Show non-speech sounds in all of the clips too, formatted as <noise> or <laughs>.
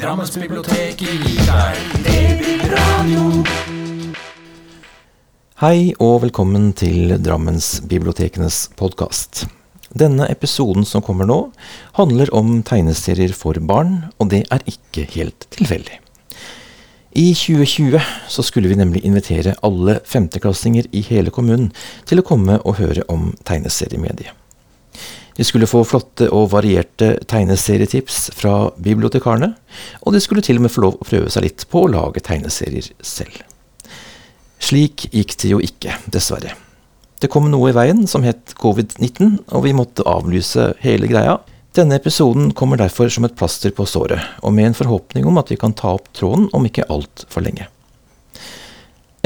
Drammensbiblioteket gir deg DB-radio. Hei og velkommen til Drammensbibliotekenes podkast. Denne episoden som kommer nå, handler om tegneserier for barn, og det er ikke helt tilfeldig. I 2020 så skulle vi nemlig invitere alle femteklassinger i hele kommunen til å komme og høre om tegneseriemediet. De skulle få flotte og varierte tegneserietips fra bibliotekarene, og de skulle til og med få lov å prøve seg litt på å lage tegneserier selv. Slik gikk det jo ikke, dessverre. Det kom noe i veien som het covid-19, og vi måtte avlyse hele greia. Denne episoden kommer derfor som et plaster på såret, og med en forhåpning om at vi kan ta opp tråden om ikke altfor lenge.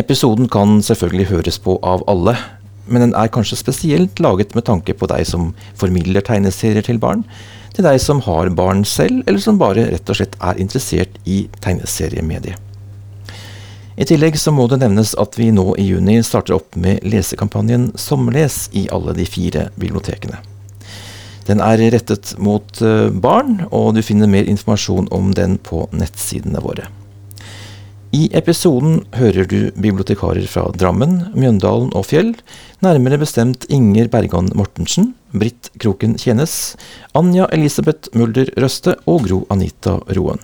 Episoden kan selvfølgelig høres på av alle, men den er kanskje spesielt laget med tanke på deg som formidler tegneserier til barn, til deg som har barn selv, eller som bare rett og slett er interessert i tegneseriemediet. I tillegg så må det nevnes at vi nå i juni starter opp med lesekampanjen Sommerles i alle de fire bibliotekene. Den er rettet mot eh, barn, og du finner mer informasjon om den på nettsidene våre. I episoden hører du bibliotekarer fra Drammen, Mjøndalen og Fjell, nærmere bestemt Inger Bergan Mortensen, Britt Kroken Tjenes, Anja Elisabeth Mulder Røste og Gro Anita Roen.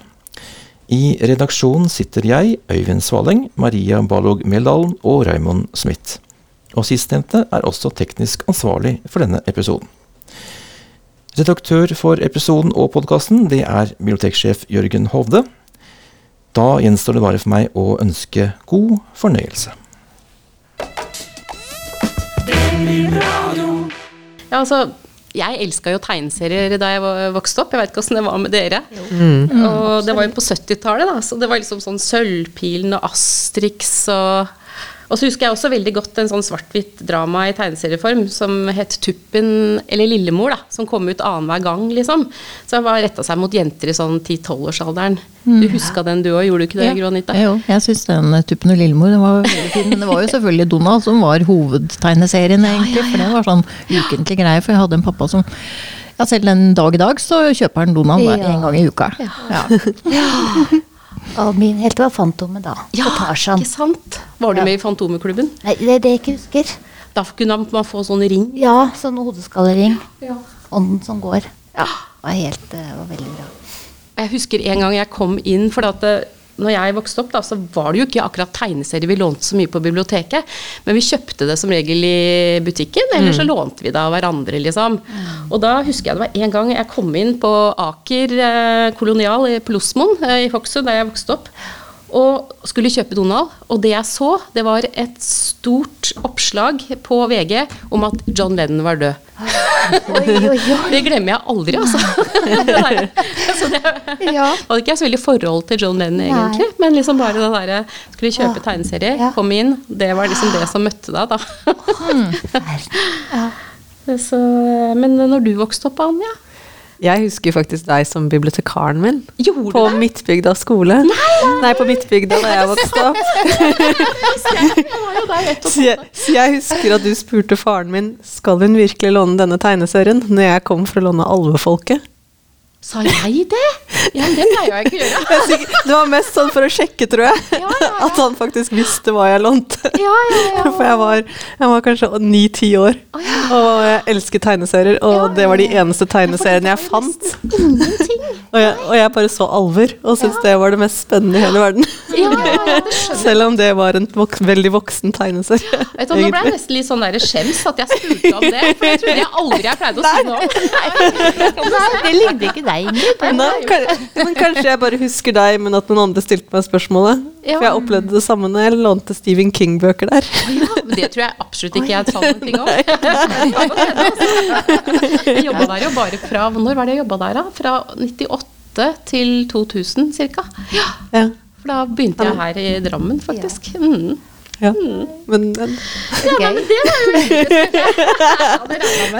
I redaksjonen sitter jeg, Øyvind Svaleng, Maria Balog Meldalen og Raymond Smith. Og sistnevnte er også teknisk ansvarlig for denne episoden. Redaktør for episoden og podkasten, det er biblioteksjef Jørgen Hovde. Da gjenstår det bare for meg å ønske god fornøyelse. Ja, altså, jeg elska jo tegneserier da jeg vokste opp. Jeg vet ikke åssen det var med dere. Og det var jo på 70-tallet, da, så det var liksom sånn Sølvpilen og Astrix og Og så husker jeg også veldig godt en sånn svart-hvitt drama i tegneserieform som het Tuppen eller Lillemor, da, som kom ut annenhver gang, liksom. Så det var retta seg mot jenter i sånn 10-12-årsalderen. Du huska den du òg, gjorde du ikke det, ja. Anita? Jo, jeg syns den eh, Tuppen og Lillemor den var veldig fin. Men det var jo selvfølgelig Donald som var hovedtegneserien, egentlig. For det var sånn ukentlig greie. For jeg hadde en pappa som ja, selv en dag i dag så kjøper han Donald Ja. en gang i uka. Ja. <laughs> Og min helt var Fantomet da. Ja, ikke sant? Var du Ja. med i Fantomeklubben? Nei, det er det jeg ikke husker. Da kunne man få sånn ring. Ja, sånn hodeskallering. Ånden som går. Ja, det var helt, det var veldig bra. Jeg husker en gang jeg kom inn, for at eh, når jeg vokste opp, da, så var det jo ikke akkurat tegneserier vi lånte så mye på biblioteket. Men vi kjøpte det som regel i butikken, eller så lånte vi det av hverandre, liksom. Og da husker jeg det var en gang jeg kom inn på Aker eh, kolonial i- på Losmoen eh, i Hokksund, da jeg vokste opp. Og skulle kjøpe Donald, og det jeg så, det var et stort oppslag på VG om at John Lennon var død. Oi, oi, oi. <laughs> Det glemmer jeg aldri, altså. <laughs> der. det Ja. hadde ikke jeg så veldig forhold til John Lennon, Nei. egentlig. Men liksom bare det derre Skulle kjøpe tegneserie, Ja. komme inn. Det var liksom det som møtte deg, da. <laughs> Så, men når du vokste opp, Anja? Jeg husker faktisk deg som bibliotekaren min Gjorde på det? Midtbygda skole. Nei, på Midtbygda da jeg vokste opp. <laughs> Så jeg, så jeg husker at du spurte faren min skal hun virkelig låne denne tegneserien når jeg kom for å låne Alvefolket. Sa jeg det? Ja, men det pleier jeg ikke å gjøre. Jeg Det var mest sånn for å sjekke, tror jeg. Ja, ja, ja. At han faktisk visste hva jeg lånte. Ja, ja, ja. <laughs> For jeg var, jeg var kanskje ni-ti år, og jeg elsket tegneserier. Og det var de eneste tegneseriene jeg fant. Og jeg, og jeg bare så alver, og syntes det var det mest spennende i hele verden. Ja, ja, ja, det skjønner jeg. Selv om det var en vok veldig voksen tegneserie. Vet du, Nå ble jeg nesten litt sånn der skjems at jeg spurte om det, for det trodde jeg aldri jeg pleide å si noe om. Nei, det ligner ikke deg, Ingrid. Men, men kanskje jeg bare husker deg, men at noen andre stilte meg spørsmålet. Ja. For jeg opplevde det samme når jeg lånte Stephen King-bøker der. Ja, men det tror jeg absolutt ikke jeg sa noen ting om. Jeg jobba der jo bare fra Når var det jeg jobba der, da? Fra 98 til 2000 ca. Ja, Ja, for da begynte jeg her i Drammen, faktisk. Mm. Ja. Men, men Gøy. Det var jo veldig <laughs> Ja.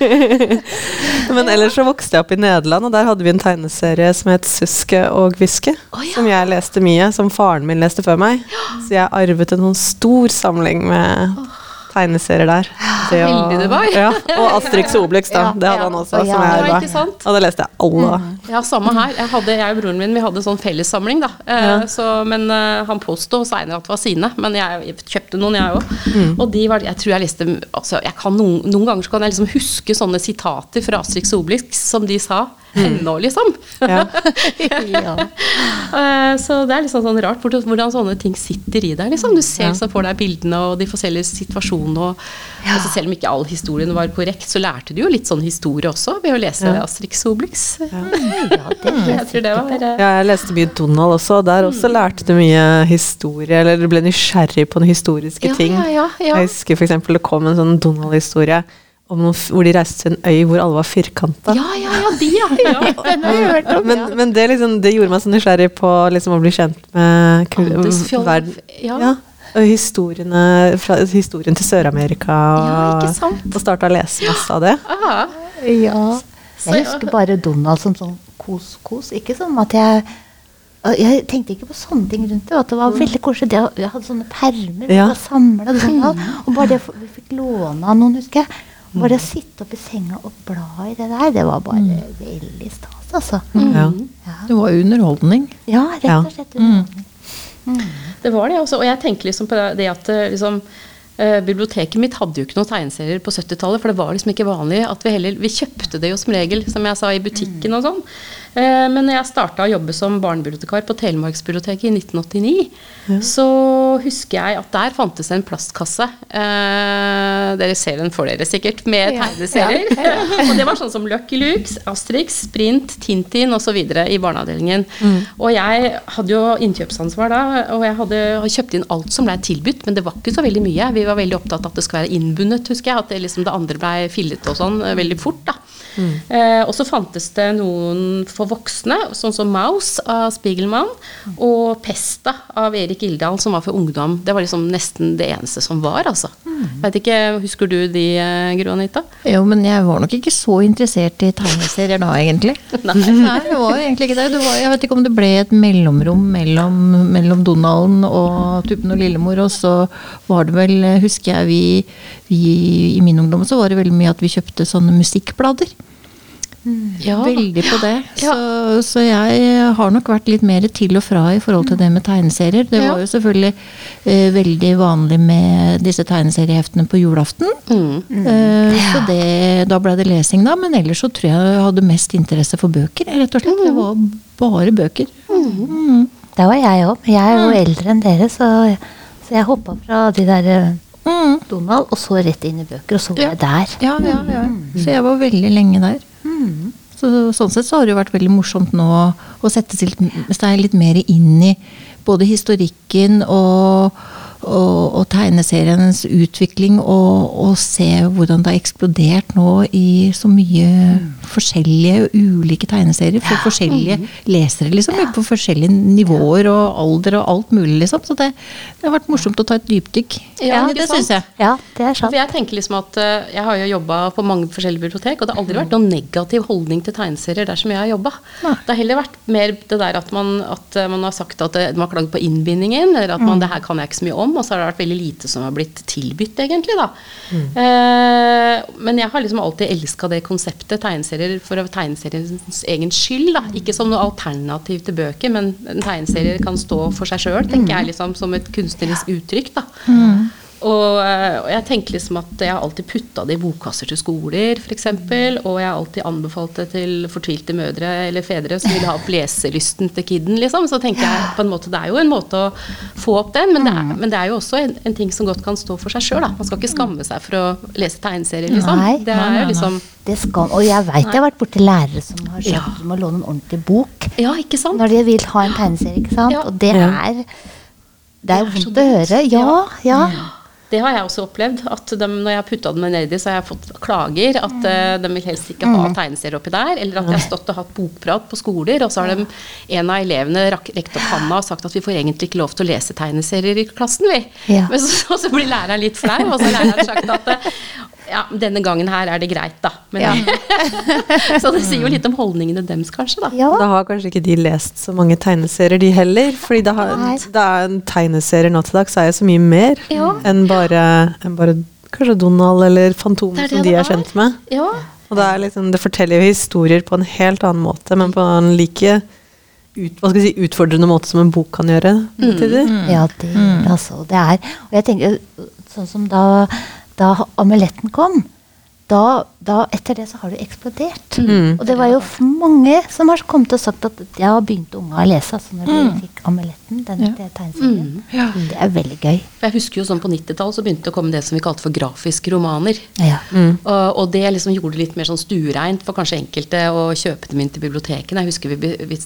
Ja. Men ellers så vokste jeg opp i Nederland, og der hadde vi en tegneserie som het Suske og Hviske. Oh, ja. Som jeg leste mye, som faren min leste før meg. Så jeg arvet en sånn stor samling med tegneserier der. Det og- du var. Ja, og Asterix og Obelix, da. Ja, Det hadde ja. han også. Og Som jeg- jeg Ja, arva. ikke sant? Og det leste jeg alle. Ja, samme her. Jeg, hadde, jeg og broren min vi hadde sånn fellessamling, da. Eh, så, men eh, han påsto seinere at det var sine. Men jeg kjøpte noen, jeg òg. Og de var Jeg tror jeg leste altså, jeg kan noen, noen ganger så kan jeg liksom huske sånne sitater fra Asterix og Obelix som de sa. <laughs> Ennå, liksom. <laughs> Ja. Ja. Eh, så det er liksom sånn rart hvordan, sånne ting sitter i deg. Liksom. Du ser liksom for deg bildene og de forskjellige situasjonene. Og, altså, selv om ikke all historien var korrekt, så lærte du jo litt sånn historie også ved å lese og Obelix. ja, det <laughs> Jeg tror det var eh, Ja, jeg leste mye Donald også, og der også lærte du mye historie, eller du ble nysgjerrig på noen historiske Ja, ting. ja, ja, ja. Jeg husker eksempel det kom en sånn Donald-historie noen, hvor de reiste til en øy hvor alle var firkanta. Ja, ja, ja, de, ja. <laughs> ja. Men, men det, liksom, det gjorde meg så nysgjerrig på liksom, å bli kjent med verden. ja. Ja. Og historiene, fra, historien til Sør-Amerika. Og- ja, Og starta å lese masse av det. Ja. Jeg husker bare Donald som sånn kos-kos. Ikke sånn at jeg Jeg tenkte ikke på sånne ting rundt det. At det var veldig koselig. Det, jeg hadde sånne permer Ja. og sånn, Og bare det vi fikk låne av noen, husker jeg. Bare å sitte oppi senga og bla i det der, det var bare veldig stas, altså. Mm. Ja. Det var underholdning. ja, rett og slett. underholdning. det var det også. Og jeg tenker liksom på det at eh, liksom, eh, Biblioteket mitt hadde jo ikke noen tegneserier på 70-tallet, for det var liksom ikke vanlig at vi heller Vi kjøpte det jo som regel, som jeg sa, i butikken og sånn. Eh, Men når jeg starta å jobbe som barnebibliotekar på Telemarksbiblioteket i 1989, så husker jeg at der fantes en plastkasse. Eh, dere ser den for dere sikkert, med Ja. tegneserier. <laughs> og det var sånn som Lucky Luke, Asterix, Sprint, Tintin osv. i barneavdelingen. Og jeg hadde jo innkjøpsansvar da, og jeg hadde kjøpt inn alt som ble tilbudt, men det var ikke så veldig mye. Vi var veldig opptatt av at det skulle være innbundet, husker jeg. At det, liksom, det andre ble fillet og sånn eh, veldig fort. da. Eh, og så fantes det noen for voksne, sånn som Maus av Spiegelmann, og Pesta av Erik Ildal, som var for ungdom. Det var liksom nesten det eneste som var, altså. Vet ikke, Husker du de, eh, Gro Anita? Jo, men jeg var nok ikke så interessert i tegneserier da, egentlig. <laughs> Nei. Nei, det var egentlig ikke det. det var, jeg vet ikke om det ble et mellomrom mellom, mellom Donalden og Tuppen og Lillemor, og så var det vel, husker jeg vi, vi i min ungdom, så var det veldig mye at vi kjøpte sånne musikkblader. Ja. Veldig på det. Ja. Så, så jeg har nok vært litt mer til og fra i forhold til det med tegneserier. Det var jo selvfølgelig eh, veldig vanlig med disse tegneserieheftene på julaften. Mm. Eh, Så det, da ble det lesing, da. Men ellers så tror jeg jeg hadde mest interesse for bøker, rett og slett. Det var bare bøker. Mm. Det var jeg òg. Jeg er jo eldre enn dere, så, så jeg hoppa fra de der eh, Mm. Donald, og så rett inn i bøker, og så var Ja. jeg der. Ja, ja, ja. Så jeg var veldig lenge der. Så, sånn sett så har det jo vært veldig morsomt nå å, sette seg litt mer inn i både historikken og, og, og tegneserienes utvikling, og, og se hvordan det har eksplodert nå i så mye forskjellige og ulike tegneserier for forskjellige lesere, liksom. På forskjellige nivåer og alder og alt mulig, liksom. Så det, det har vært morsomt å ta et dypdykk. Ja, det, sant? syns jeg. Ja, det er For jeg tenker liksom at eh, jeg har jo jobba på mange forskjellige bibliotek, og det har aldri vært noen negativ holdning til tegneserier der som jeg har jobba. Det har heller vært mer det der at man, at eh, man har sagt at man har klagd på innbindingen, eller at man, det her kan jeg ikke så mye om, og så har det vært veldig lite som har blitt tilbudt, egentlig, da. Eh, men jeg har liksom alltid elska det konseptet, tegneserier for tegneseriens egen skyld, da. Ikke som noe alternativ til bøker, men en tegneserie kan stå for seg sjøl, tenker jeg, liksom, som et kunstnerisk uttrykk, da. Og, eh, og jeg tenker liksom at jeg har alltid putta det i bokkasser til skoler, f.eks. Og jeg har alltid anbefalt det til fortvilte mødre eller fedre som vil ha opp leselysten til kiden. liksom. Så tenker jeg på en måte det er jo en måte å få opp den, men det er, men det er jo også en, en ting som godt kan stå for seg sjøl. Man skal ikke skamme seg for å lese tegneserier, liksom. Nei, det er jo liksom Det skal, og jeg veit jeg har vært borti lærere som har sagt Ja. du må låne en ordentlig bok Ja, ikke sant? når de vil ha en tegneserie, ikke sant? Ja. Og det er Det er Det er vondt å høre. Ja, ja. Det har jeg også opplevd. at de, Når jeg har putta dem i, så har jeg fått klager. At eh, de vil helst ikke ha tegneserier oppi der. Eller at jeg har stått og hatt bokprat på skoler, og så har de, en av elevene rekt opp handa og sagt at vi får egentlig ikke lov til å lese tegneserier i klassen, vi. Ja. Men så, <laughs> så blir læreren litt flau, og så har læreren sagt at eh, ja, denne gangen her er det greit, da. Men, <laughs> så det sier jo litt om holdningene deres, kanskje, da. ja. Da har kanskje ikke de lest så mange tegneserier, de heller. Fordi da, har, er en tegneserie nå til dags er jo så mye mer Ja. enn bare, enn bare kanskje Donald eller Fantomet som de er er. kjent med. Ja. Og det, er liksom, det forteller jo historier på en helt annen måte, men på en like ut, hva skal si, utfordrende måte som en bok kan gjøre. Mm. Ja, det altså. Det er, og jeg tenker sånn som da, da amuletten kom, da, da etter det så har du eksplodert. Mm. Og det var jo mange som har kommet og sagt at ja, begynte unge å lese altså når de fikk amuletten, den Ja. det Ja. Det er veldig gøy. Jeg husker jo sånn På 90-tallet så begynte det å komme det som vi kalte for grafiske romaner. Ja. Og, og det liksom gjorde det litt mer sånn stuereint for kanskje enkelte å kjøpe dem inn til bibliotekene. Jeg husker vi, vi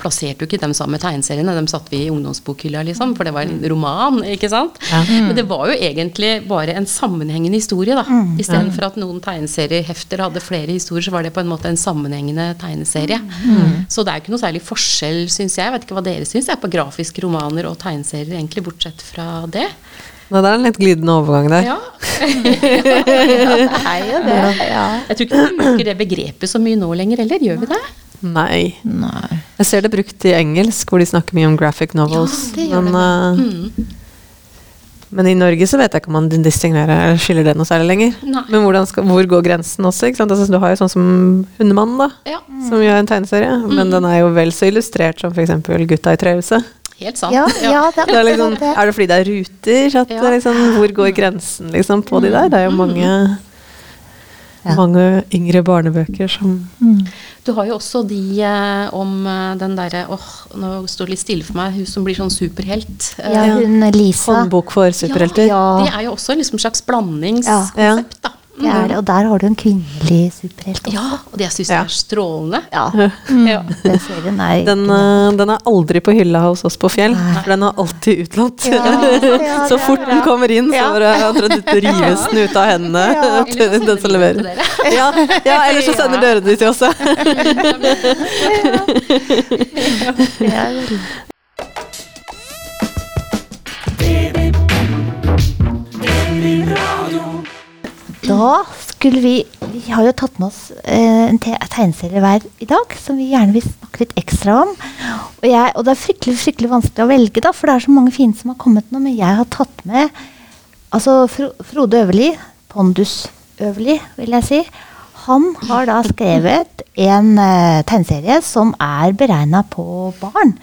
plasserte jo ikke dem sammen med tegneseriene, dem satte vi i ungdomsbokhylla, liksom, for det var en roman, ikke sant. Men det var jo egentlig bare en sammenhengende historie, da. Istedenfor at noen tegneseriehefter hadde flere historier, så var det på en måte en sammenhengende tegneserie. Så det er jo ikke noe særlig forskjell, syns jeg, jeg vet ikke hva dere syns, på grafiske romaner og tegneserier, egentlig, bortsett fra det. Nå, det er en litt glidende overgang der. Ja. <laughs> Det er jo det. Ja. Jeg tror ikke vi bruker det begrepet så mye nå lenger, eller gjør vi det? Nei. Nei. Jeg ser det brukt i engelsk, hvor de snakker mye om graphic novels. Ja, det gjør men, det. Mm. men i Norge så vet jeg ikke om man distinguerer eller skiller det noe særlig lenger. Nei. Men hvordan skal, hvor går grensen også? Ikke sant? Altså, du har jo sånn som Hundemannen, da. Ja, Som gjør en tegneserie. Men den er jo vel så illustrert som f.eks. Gutta i trehuset. helt sant. Ja, ja, det Det er, er liksom, er det fordi det er ruter? At Ja. er liksom, hvor går grensen liksom, på de der? Det er jo mange, Ja. mange yngre barnebøker som Du har jo også de eh, om eh, den derre åh, nå står det litt stille for meg, hun som blir sånn superhelt. Eh, Ja, hun Lisa. Håndbok for superhelter. Ja. Det er jo også liksom en slags blandingskonsept, Ja. da. Det er det, og der har du en kvinnelig superhelt også. Ja, og det jeg syns Ja. er strålende. <laughs> Ja. Ja. Den serien er Den, eh, den er aldri på hylla hos oss på Fjell, for den er alltid utlånt. Ja, ja, <laughs> så fort den kommer inn, så rives den ut av hendene til så den som leverer. ja, eller så sender dere det til oss. <laughs> Da skulle vi Vi har jo tatt med oss eh, en tegneserie hver i dag som vi gjerne vil snakke litt ekstra om. Og, jeg, og det er fryktelig fryktelig vanskelig å velge, da, for det er så mange fine som har kommet nå. Men jeg har tatt med altså Fro Frode Øverli, Pondus Øverli, vil jeg si. Han har da skrevet en uh, tegneserie som er beregna på barn.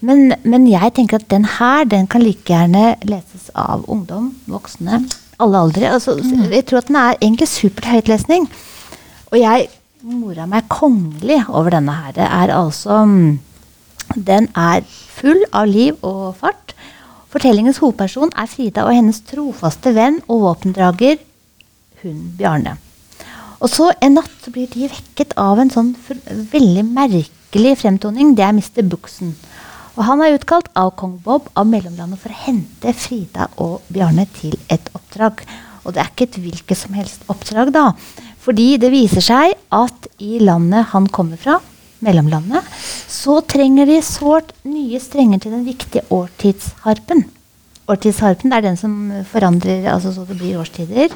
Men, men jeg tenker at den her den kan like gjerne leses av ungdom, voksne, alle aldre. Altså, Jeg tror at den er egentlig supert høytlesning. Og jeg mora meg kongelig over denne her. Det er altså mm, Den er full av liv og fart. Fortellingens hovedperson er Frida og hennes trofaste venn og våpendrager, hun Bjarne. Og så en natt så blir de vekket av en sånn veldig merkelig fremtoning. Det er Mr. Buxen. Og han er utkalt av kong Bob av mellomlandet for å hente Frida og Bjarne til et oppdrag. Og det er ikke et hvilket som helst oppdrag, da. Fordi det viser seg at i landet han kommer fra, mellomlandet, så trenger de sårt nye strenger til den viktige årtidsharpen. Årtidsharpen er den som forandrer altså så det blir årstider.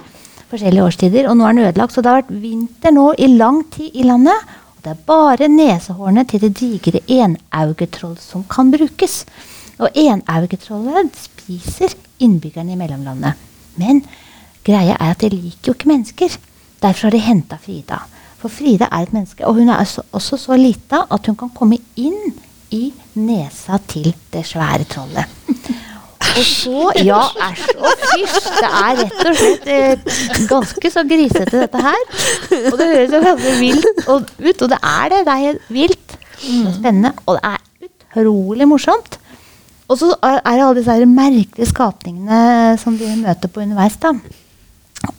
Forskjellige årstider. Og nå er den ødelagt. Så det har vært vinter nå i lang tid i landet. Det er bare nesehårene til det digre enaugetroll som kan brukes. Og enaugetrollet spiser innbyggerne i mellomlandet. Men greia er at de liker jo ikke mennesker. Derfor har de henta Frida. For Frida er et menneske, og hun er også så lita at hun kan komme inn i nesa til det svære trollet. Og så Ja, æsj og fysj! Det er rett og slett eh, ganske så grisete, dette her. Og det høres jo ganske vilt og- ut, og det er det. Det er helt vilt og spennende, og det er utrolig morsomt. Og så er det alle disse merkelige skapningene som de møter på underveis. da.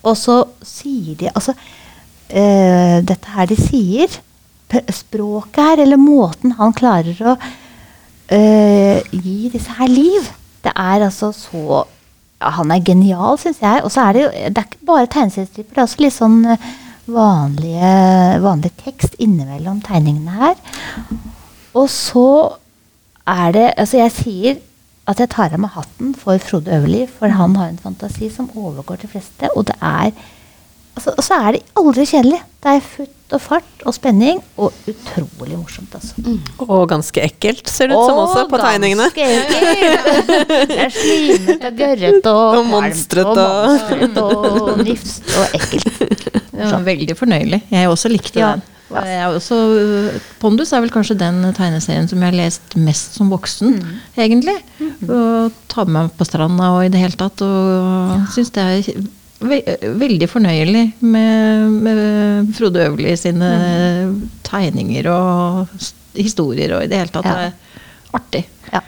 Og så sier de Altså, eh, dette her de sier Språket her, eller måten han klarer å eh, gi disse her liv, det er altså så ja, Han er genial, syns jeg. Og så er det jo Det er ikke bare tegneseriestriper, det er også litt sånn eh, vanlige, vanlig tekst innimellom tegningene her. Og så er det Altså, jeg sier at jeg tar av meg hatten for Frode Øverli, for han har en fantasi som overgår de fleste, og det er altså, Og så er det aldri kjedelig. Det er futt og fart og spenning, og utrolig morsomt, altså. Og ganske ekkelt, ser det ut som også, på tegningene. ganske ekkelt. Det er slimete <laughs> gørrete og, Og monstret og- og nifst og ekkelt. <laughs> Det var veldig fornøyelig. Jeg også likte Ja. den. Jeg er også, Pondus er vel kanskje den tegneserien som jeg har lest mest som voksen, egentlig. Og tar med meg på stranda og i det hele tatt. Og syns det er ve veldig fornøyelig med, med Frode Øverli sine tegninger og historier og i det hele tatt. Ja. Er artig. Ja.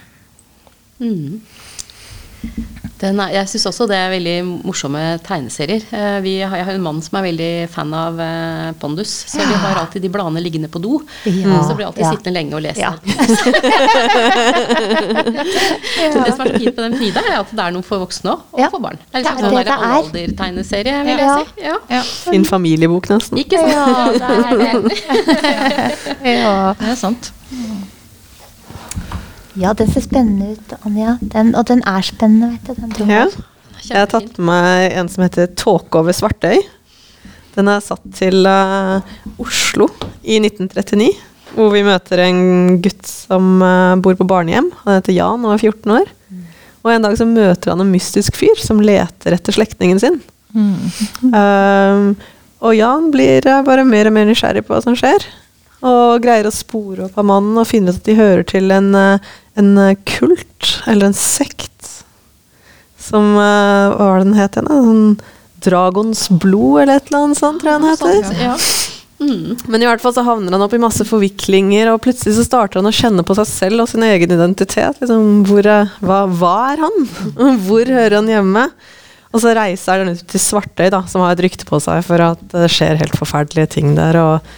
Mm. Den er, jeg syns også det er veldig morsomme tegneserier. Eh, Vi har, jeg har en mann som er veldig fan av eh, Pondus, så vi har alltid de bladene liggende på do. Ja, Så blir jeg alltid ja. sittende lenge og lese. Ja. <laughs> Det som er så fint med den Frida, er at det er noe for voksne òg, og Ja. for barn. Det er Det liksom er sånn det det er. allalder-tegneserie, vil Ja. jeg si. Ja. Fin familiebok, nesten. Ikke sant? Ja, det er det. <laughs> <laughs> Ja. Det er sant. Ja, den ser spennende ut, Anja. Den, og den er spennende, vet du. Den Ja. jeg. Har tatt med meg en som heter 'Tåke over Svartøy'. Den er satt til uh, Oslo i 1939. Hvor vi møter en gutt som uh, bor på barnehjem. Han heter Jan og er 14 år. Og en dag så møter han en mystisk fyr som leter etter slektningen sin. Um, og Jan blir bare mer og mer nysgjerrig på hva som skjer. Og greier å spore opp av mannen og finne ut at de hører til en, eh, en eh, kult, eller en sekt, som eh, Hva var det den het igjen? Sånn Dragons blod, eller et eller annet sånt, tror jeg den heter. Ja. Mm. Men i hvert fall så havner han opp i masse forviklinger, og plutselig så starter han å kjenne på seg selv og sin egen identitet. Liksom, hvor, hva, hva er han? <laughs> Hvor hører han hjemme? Og så reiser han ut til Svartøy, da, som har et rykte på seg for at det skjer helt forferdelige ting der. Og,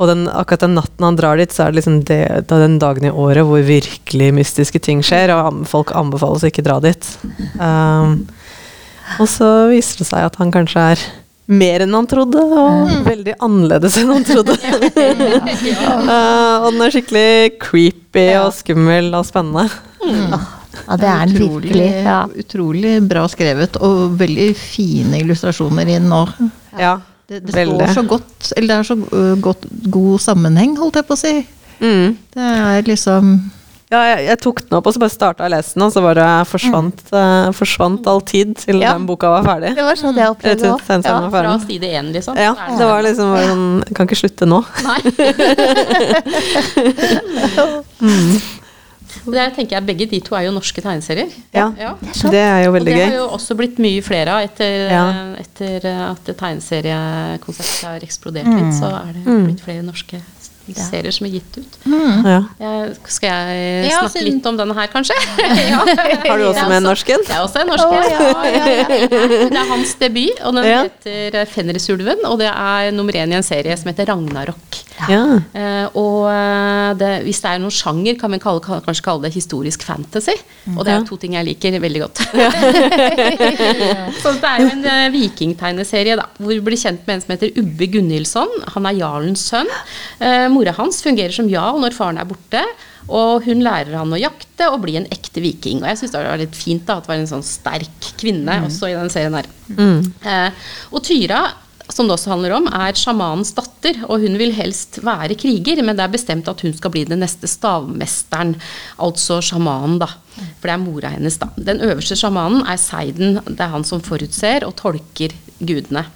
og den, akkurat den natten han drar dit, så er det liksom det, det er den dagen i året hvor virkelig mystiske ting skjer, og folk anbefales å ikke dra dit. Um, og så viser det seg at han kanskje er mer enn han trodde, og veldig annerledes enn han trodde. <laughs> <laughs> Uh, og den er skikkelig creepy og skummel og spennende. Ja, det er den utrolig, virkelig. Ja. utrolig bra skrevet, og veldig fine illustrasjoner i den òg. Ja, Det, det står så godt, eller det er så øh, godt, god sammenheng, holdt jeg på å si. Mm. Det er liksom Ja, jeg, jeg tok den opp, og så bare starta jeg å lese den, og så bare forsvant, eh, forsvant all tid til Ja. den boka var ferdig. Det var sånn jeg opplevde det òg. Ja, Fra side én, liksom. Ja, det var liksom bare sånn kan ikke slutte nå. Nei. <laughs> <laughs> Det jeg tenker jeg, Begge de to er jo norske tegneserier. Ja, Ja. Det er jo veldig gøy. Og det har jo også blitt mye flere av etter, Ja. etter at tegneseriekonseptet har eksplodert litt. Så er det Mm. blitt flere norske serier som er gitt ut. Ja. Jeg, skal jeg Ja, snakke siden- litt om denne her, kanskje? <laughs> <laughs> ja. Har du også med en norsk en? Jeg er også en norsk en. Ja, ja, ja. Det er hans debut, og den Ja. heter Fenrisulven. Og det er nummer én i en serie som heter Ragnarok. Ja. Uh, og eh, det, hvis det er noen sjanger, kan vi kalle, kanskje kalle det historisk fantasy. Og det er to ting jeg liker veldig godt. <laughs> <laughs> Så det er jo en uh, vikingtegneserie da, hvor vi blir kjent med en som heter Ubbe Gunhildsson. Han er jarlens sønn. Uh, mora hans fungerer som jarl når faren er borte. Og hun lærer han å jakte og bli en ekte viking. Og jeg syns det var litt fint da, at det var en sånn sterk kvinne også i den serien her. Eh, og Tyra som det også handler om, er sjamanens datter, og hun vil helst være kriger, men det er bestemt at hun skal bli den neste stavmesteren, altså sjamanen, da. For det er mora hennes, da. Den øverste sjamanen er Seiden, det er han som forutser og tolker gudene.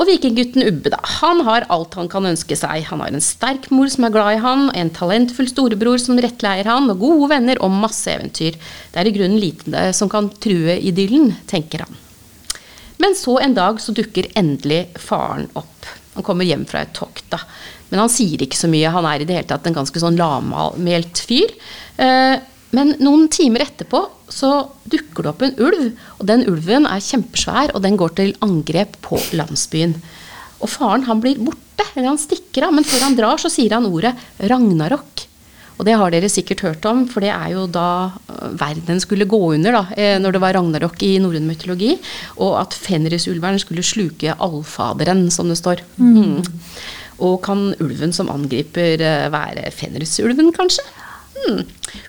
Og vikinggutten Ubbe, da. Han har alt han kan ønske seg. Han har en sterk mor som er glad i han, en talentfull storebror som rettleier han, og gode venner og masse eventyr. Det er i grunnen lite som kan true idyllen, tenker han. Men så en dag så dukker endelig faren opp. Han kommer hjem fra et tokt, da. Men han sier ikke så mye. Han er i det hele tatt en ganske sånn lavmælt fyr. Eh, Men noen timer etterpå så dukker det opp en ulv, og den ulven er kjempesvær, og den går til angrep på landsbyen. Og faren han blir borte, eller han stikker av, men før han drar så sier han ordet Ragnarok. Og det har dere sikkert hørt om, for det er jo da øh, verden skulle gå under, da, eh, når det var ragnarok i norrøn mytologi, og at Fenrisulveren skulle sluke allfaderen, som det står. Mm. Og kan ulven som angriper eh, være Fenrisulven, kanskje? Mm.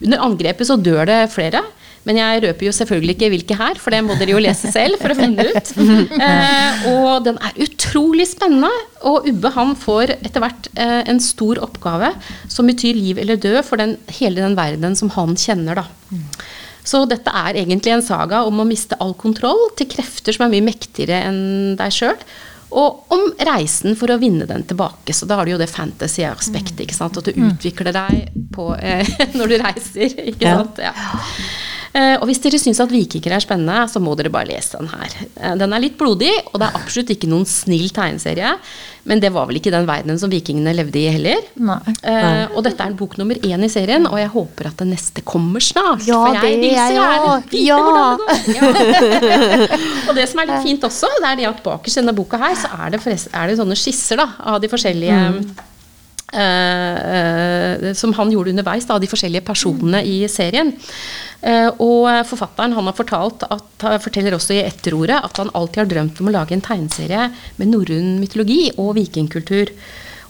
Under angrepet så dør det flere, Men jeg røper jo selvfølgelig ikke hvilke her, for det må dere jo lese selv for å finne ut. <laughs> Eh, og den er utrolig spennende. Og Ubbe han får etter hvert eh, en stor oppgave som betyr liv eller død for den, hele den verden som han kjenner. da. Så dette er egentlig en saga om å miste all kontroll til krefter som er mye mektigere enn deg sjøl. Og om reisen for å vinne den tilbake. Så da har du jo det fantasy-aspektet. ikke sant? At du utvikler deg på, eh, <laughs> når du reiser. ikke sant? Ja. Eh, og hvis dere syns at vikinger er spennende, så må dere bare lese den her. Eh, den er litt blodig, og det er absolutt ikke noen snill tegneserie. Men det var vel ikke den verdenen som vikingene levde i heller. Nei. Eh, og dette er bok nummer én i serien, og jeg håper at det neste kommer snart. Ja, for jeg vil så er gjerne vite Ja. hvordan det går. <laughs> Ja. og det som er litt fint også, det er det at bakerst i denne boka her, så er det, er det sånne skisser da, av de forskjellige eh, eh, som han gjorde underveis, da, de forskjellige personene i serien. Eh, og forfatteren han har fortalt at, forteller også i etterordet at han alltid har drømt om å lage en tegneserie med norrøn mytologi og vikingkultur.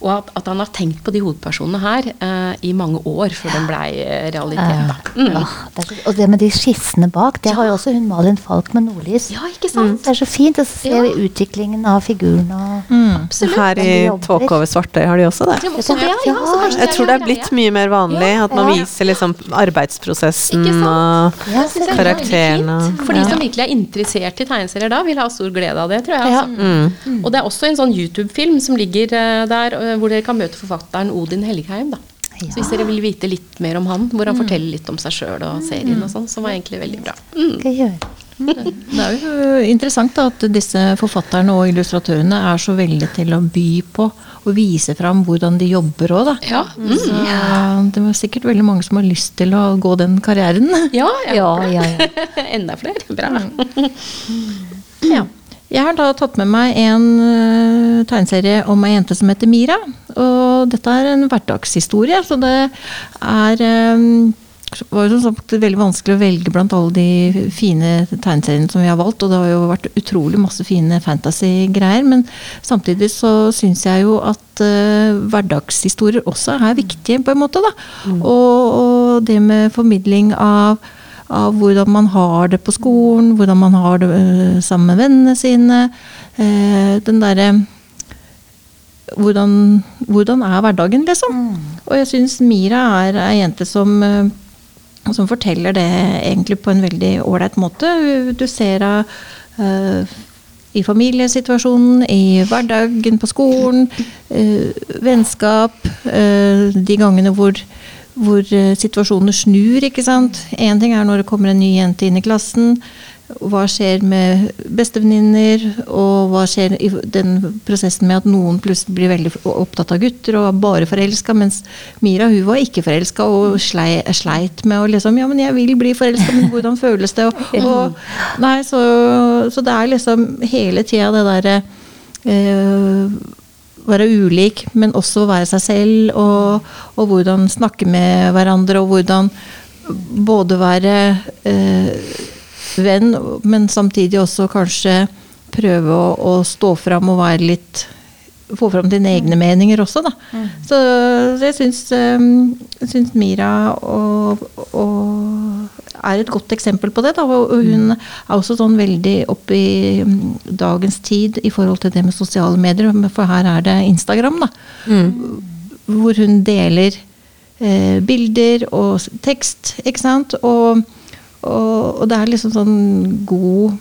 Og at, at han har tenkt på de hovedpersonene her eh, i mange år før den blei realitet. Da. Mm. Ja, det er og det med de skissene bak, det har jo også hun Malin Falk med Nordlys. Ja, ikke sant? Det er så fint å se Ja. utviklingen av figuren og mm. Her i. Tåke over svartøy har de også det. Det også ja, Ja, Jeg tror det er blitt mye mer vanlig Ja. at man Ja. viser liksom arbeidsprosessen og Ja, er karakterene. For de som virkelig er interessert i tegneserier da, vil ha stor glede av det, tror jeg. Ja. Altså. Og det er også en sånn YouTube-film som ligger uh, der, eh, hvor dere kan møte forfatteren Odin Helgheim. da. Så hvis dere vil vite litt mer om han, hvor han forteller litt om seg sjøl og serien og sånn, som var egentlig veldig bra. Mm. gjøre. Det er jo interessant da, at disse forfatterne og illustratørene er så veldig til å by på og vise fram hvordan de jobber òg, da. Ja. Mm. Så det var sikkert veldig mange som har lyst til å gå den karrieren. Ja, ja. Ja, ja, ja. <laughs> Enda flere. Bra. <laughs> Ja. Jeg har da tatt med meg en uh, tegneserie om ei jente som heter Mira. Og dette er en hverdagshistorie, så det er um, var jo som sagt veldig vanskelig å velge blant alle de fine tegneseriene som vi har valgt. Og det har jo vært utrolig masse fine fantasy-greier. Men samtidig så syns jeg jo at uh, hverdagshistorier også er viktige, på en måte. da. Og, og det med formidling av av hvordan man har det på skolen, hvordan man har det øh, sammen med vennene sine. Eh, den derre hvordan, hvordan er hverdagen, liksom? Og jeg syns Mira er ei jente som, øh, som forteller det egentlig på en veldig ålreit måte. Du ser henne uh, i familiesituasjonen, i hverdagen på skolen, uh, vennskap, uh, de gangene hvor hvor eh, situasjoner snur, ikke sant. Én ting er når det kommer en ny jente inn i klassen. Hva skjer med bestevenninner, og hva skjer i den prosessen med at noen plutselig blir veldig opptatt av gutter og er bare forelska, mens Mira hun var ikke forelska og slei, sleit med å liksom Ja, men jeg vil bli forelska, men hvordan føles det? Og, <laughs> og, nei, så, så det er liksom hele tida det derre eh, være ulik, men også være seg selv, og, og hvordan snakke med hverandre, og hvordan både være eh, venn, men samtidig også kanskje prøve å, å stå fram og være litt Få fram dine egne meninger også, da. Så, så jeg syns, um, syns Mira og, og er et godt eksempel på det. Da. Og hun er også sånn veldig opp i mm, dagens tid i forhold til det med sosiale medier, for her er det Instagram, da. Hvor hun deler eh, bilder og tekst, ikke sant. Og, og, og det er liksom sånn god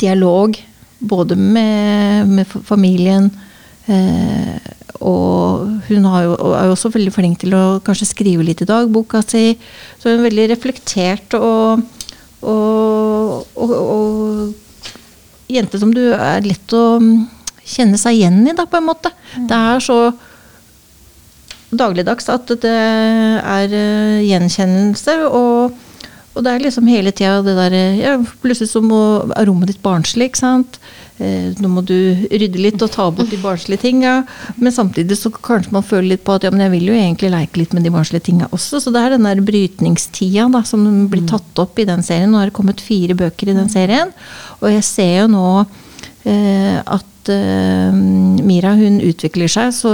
dialog både med, med familien eh, og hun har jo, er jo også veldig flink til å kanskje skrive litt i dagboka si. Så hun er veldig reflektert og, og, og, og jente som du er lett å mm, kjenne seg igjen i, da, på en måte. Det er så dagligdags at det er eh, gjenkjennelse. Og, og det er liksom hele tida det derre ja, Plutselig så må, er rommet ditt barnslig, ikke sant. Eh, nå må du rydde litt og ta bort de barnslige tinga. Men samtidig så kanskje man føler litt på at ja, men jeg vil jo egentlig leke litt med de barnslige tinga også. Så det er den der brytningstida da, som blir tatt opp i den serien. Nå har det kommet fire bøker i den serien. Og jeg ser jo nå eh, at eh, Mira hun utvikler seg. Så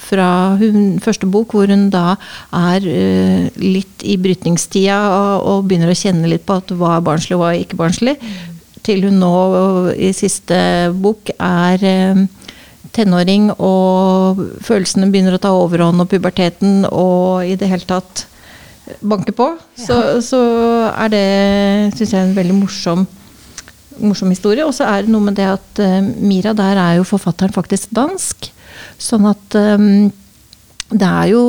fra hun, første bok, hvor hun da er eh, litt i brytningstida og, og begynner å kjenne litt på at hva er barnslig og hva er ikke barnslig, til hun nå i siste bok er eh, tenåring og følelsene begynner å ta overhånd og puberteten og i det hele tatt banker på, så, så er det, syns jeg, en veldig morsom morsom historie. Og så er det noe med det at eh, Mira, der er jo forfatteren faktisk dansk. Sånn at eh, det er jo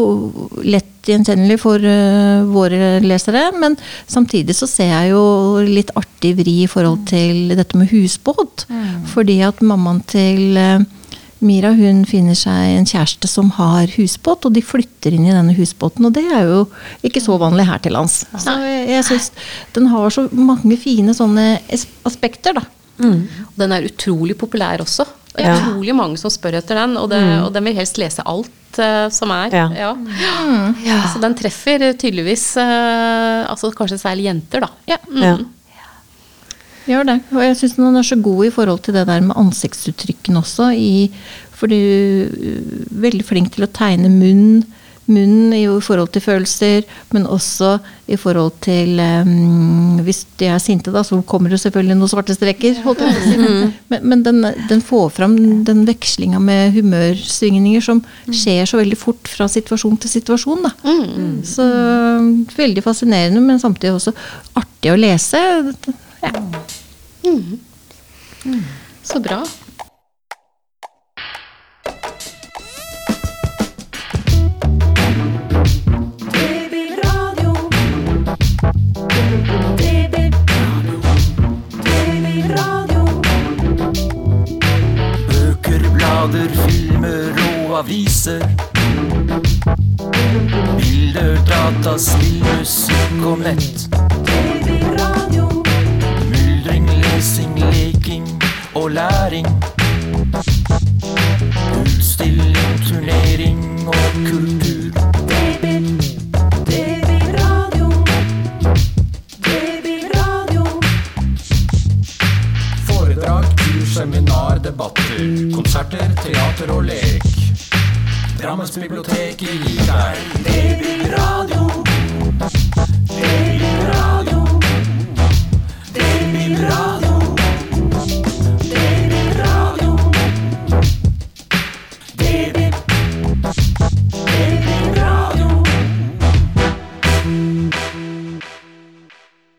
lett gjenkjennelig for uh, våre lesere. Men samtidig så ser jeg jo litt artig vri i forhold til dette med husbåt. Fordi at mammaen til uh, Mira hun finner seg en kjæreste som har husbåt, og de flytter inn i denne husbåten. Og det er jo ikke så vanlig her til lands. Så jeg, jeg syns den har så mange fine sånne aspekter, da. Og Den er utrolig populær også. Det er Ja. utrolig mange som spør etter den, og, det, og den vil helst lese alt uh, som er. Ja. Ja. Så den treffer eh, tydeligvis uh, altså kanskje særlig jenter, da. Ja. Ja. Gjør det. Og jeg syns den er så god i forhold til det der med ansiktsuttrykkene også. I, for du er veldig flink til å tegne munn. Munnen i forhold til følelser, men også i forhold til um, Hvis de er sinte, da, så kommer det selvfølgelig noen svarte streker. Holdt jeg på å si. Men, men den, den får fram den vekslinga med humørsvingninger som skjer så veldig fort fra situasjon til situasjon. Da. Så veldig fascinerende, men samtidig også artig å lese. Ja. Så bra. Aviser. Bilder, data, spill, musikk og nett. Babyradio. Myldring, lesing, leking og læring. Utstilling, turnering og kultur. Seminar, debatter, konserter, teater og lek. Drammensbiblioteket gir deg. Det blir radio.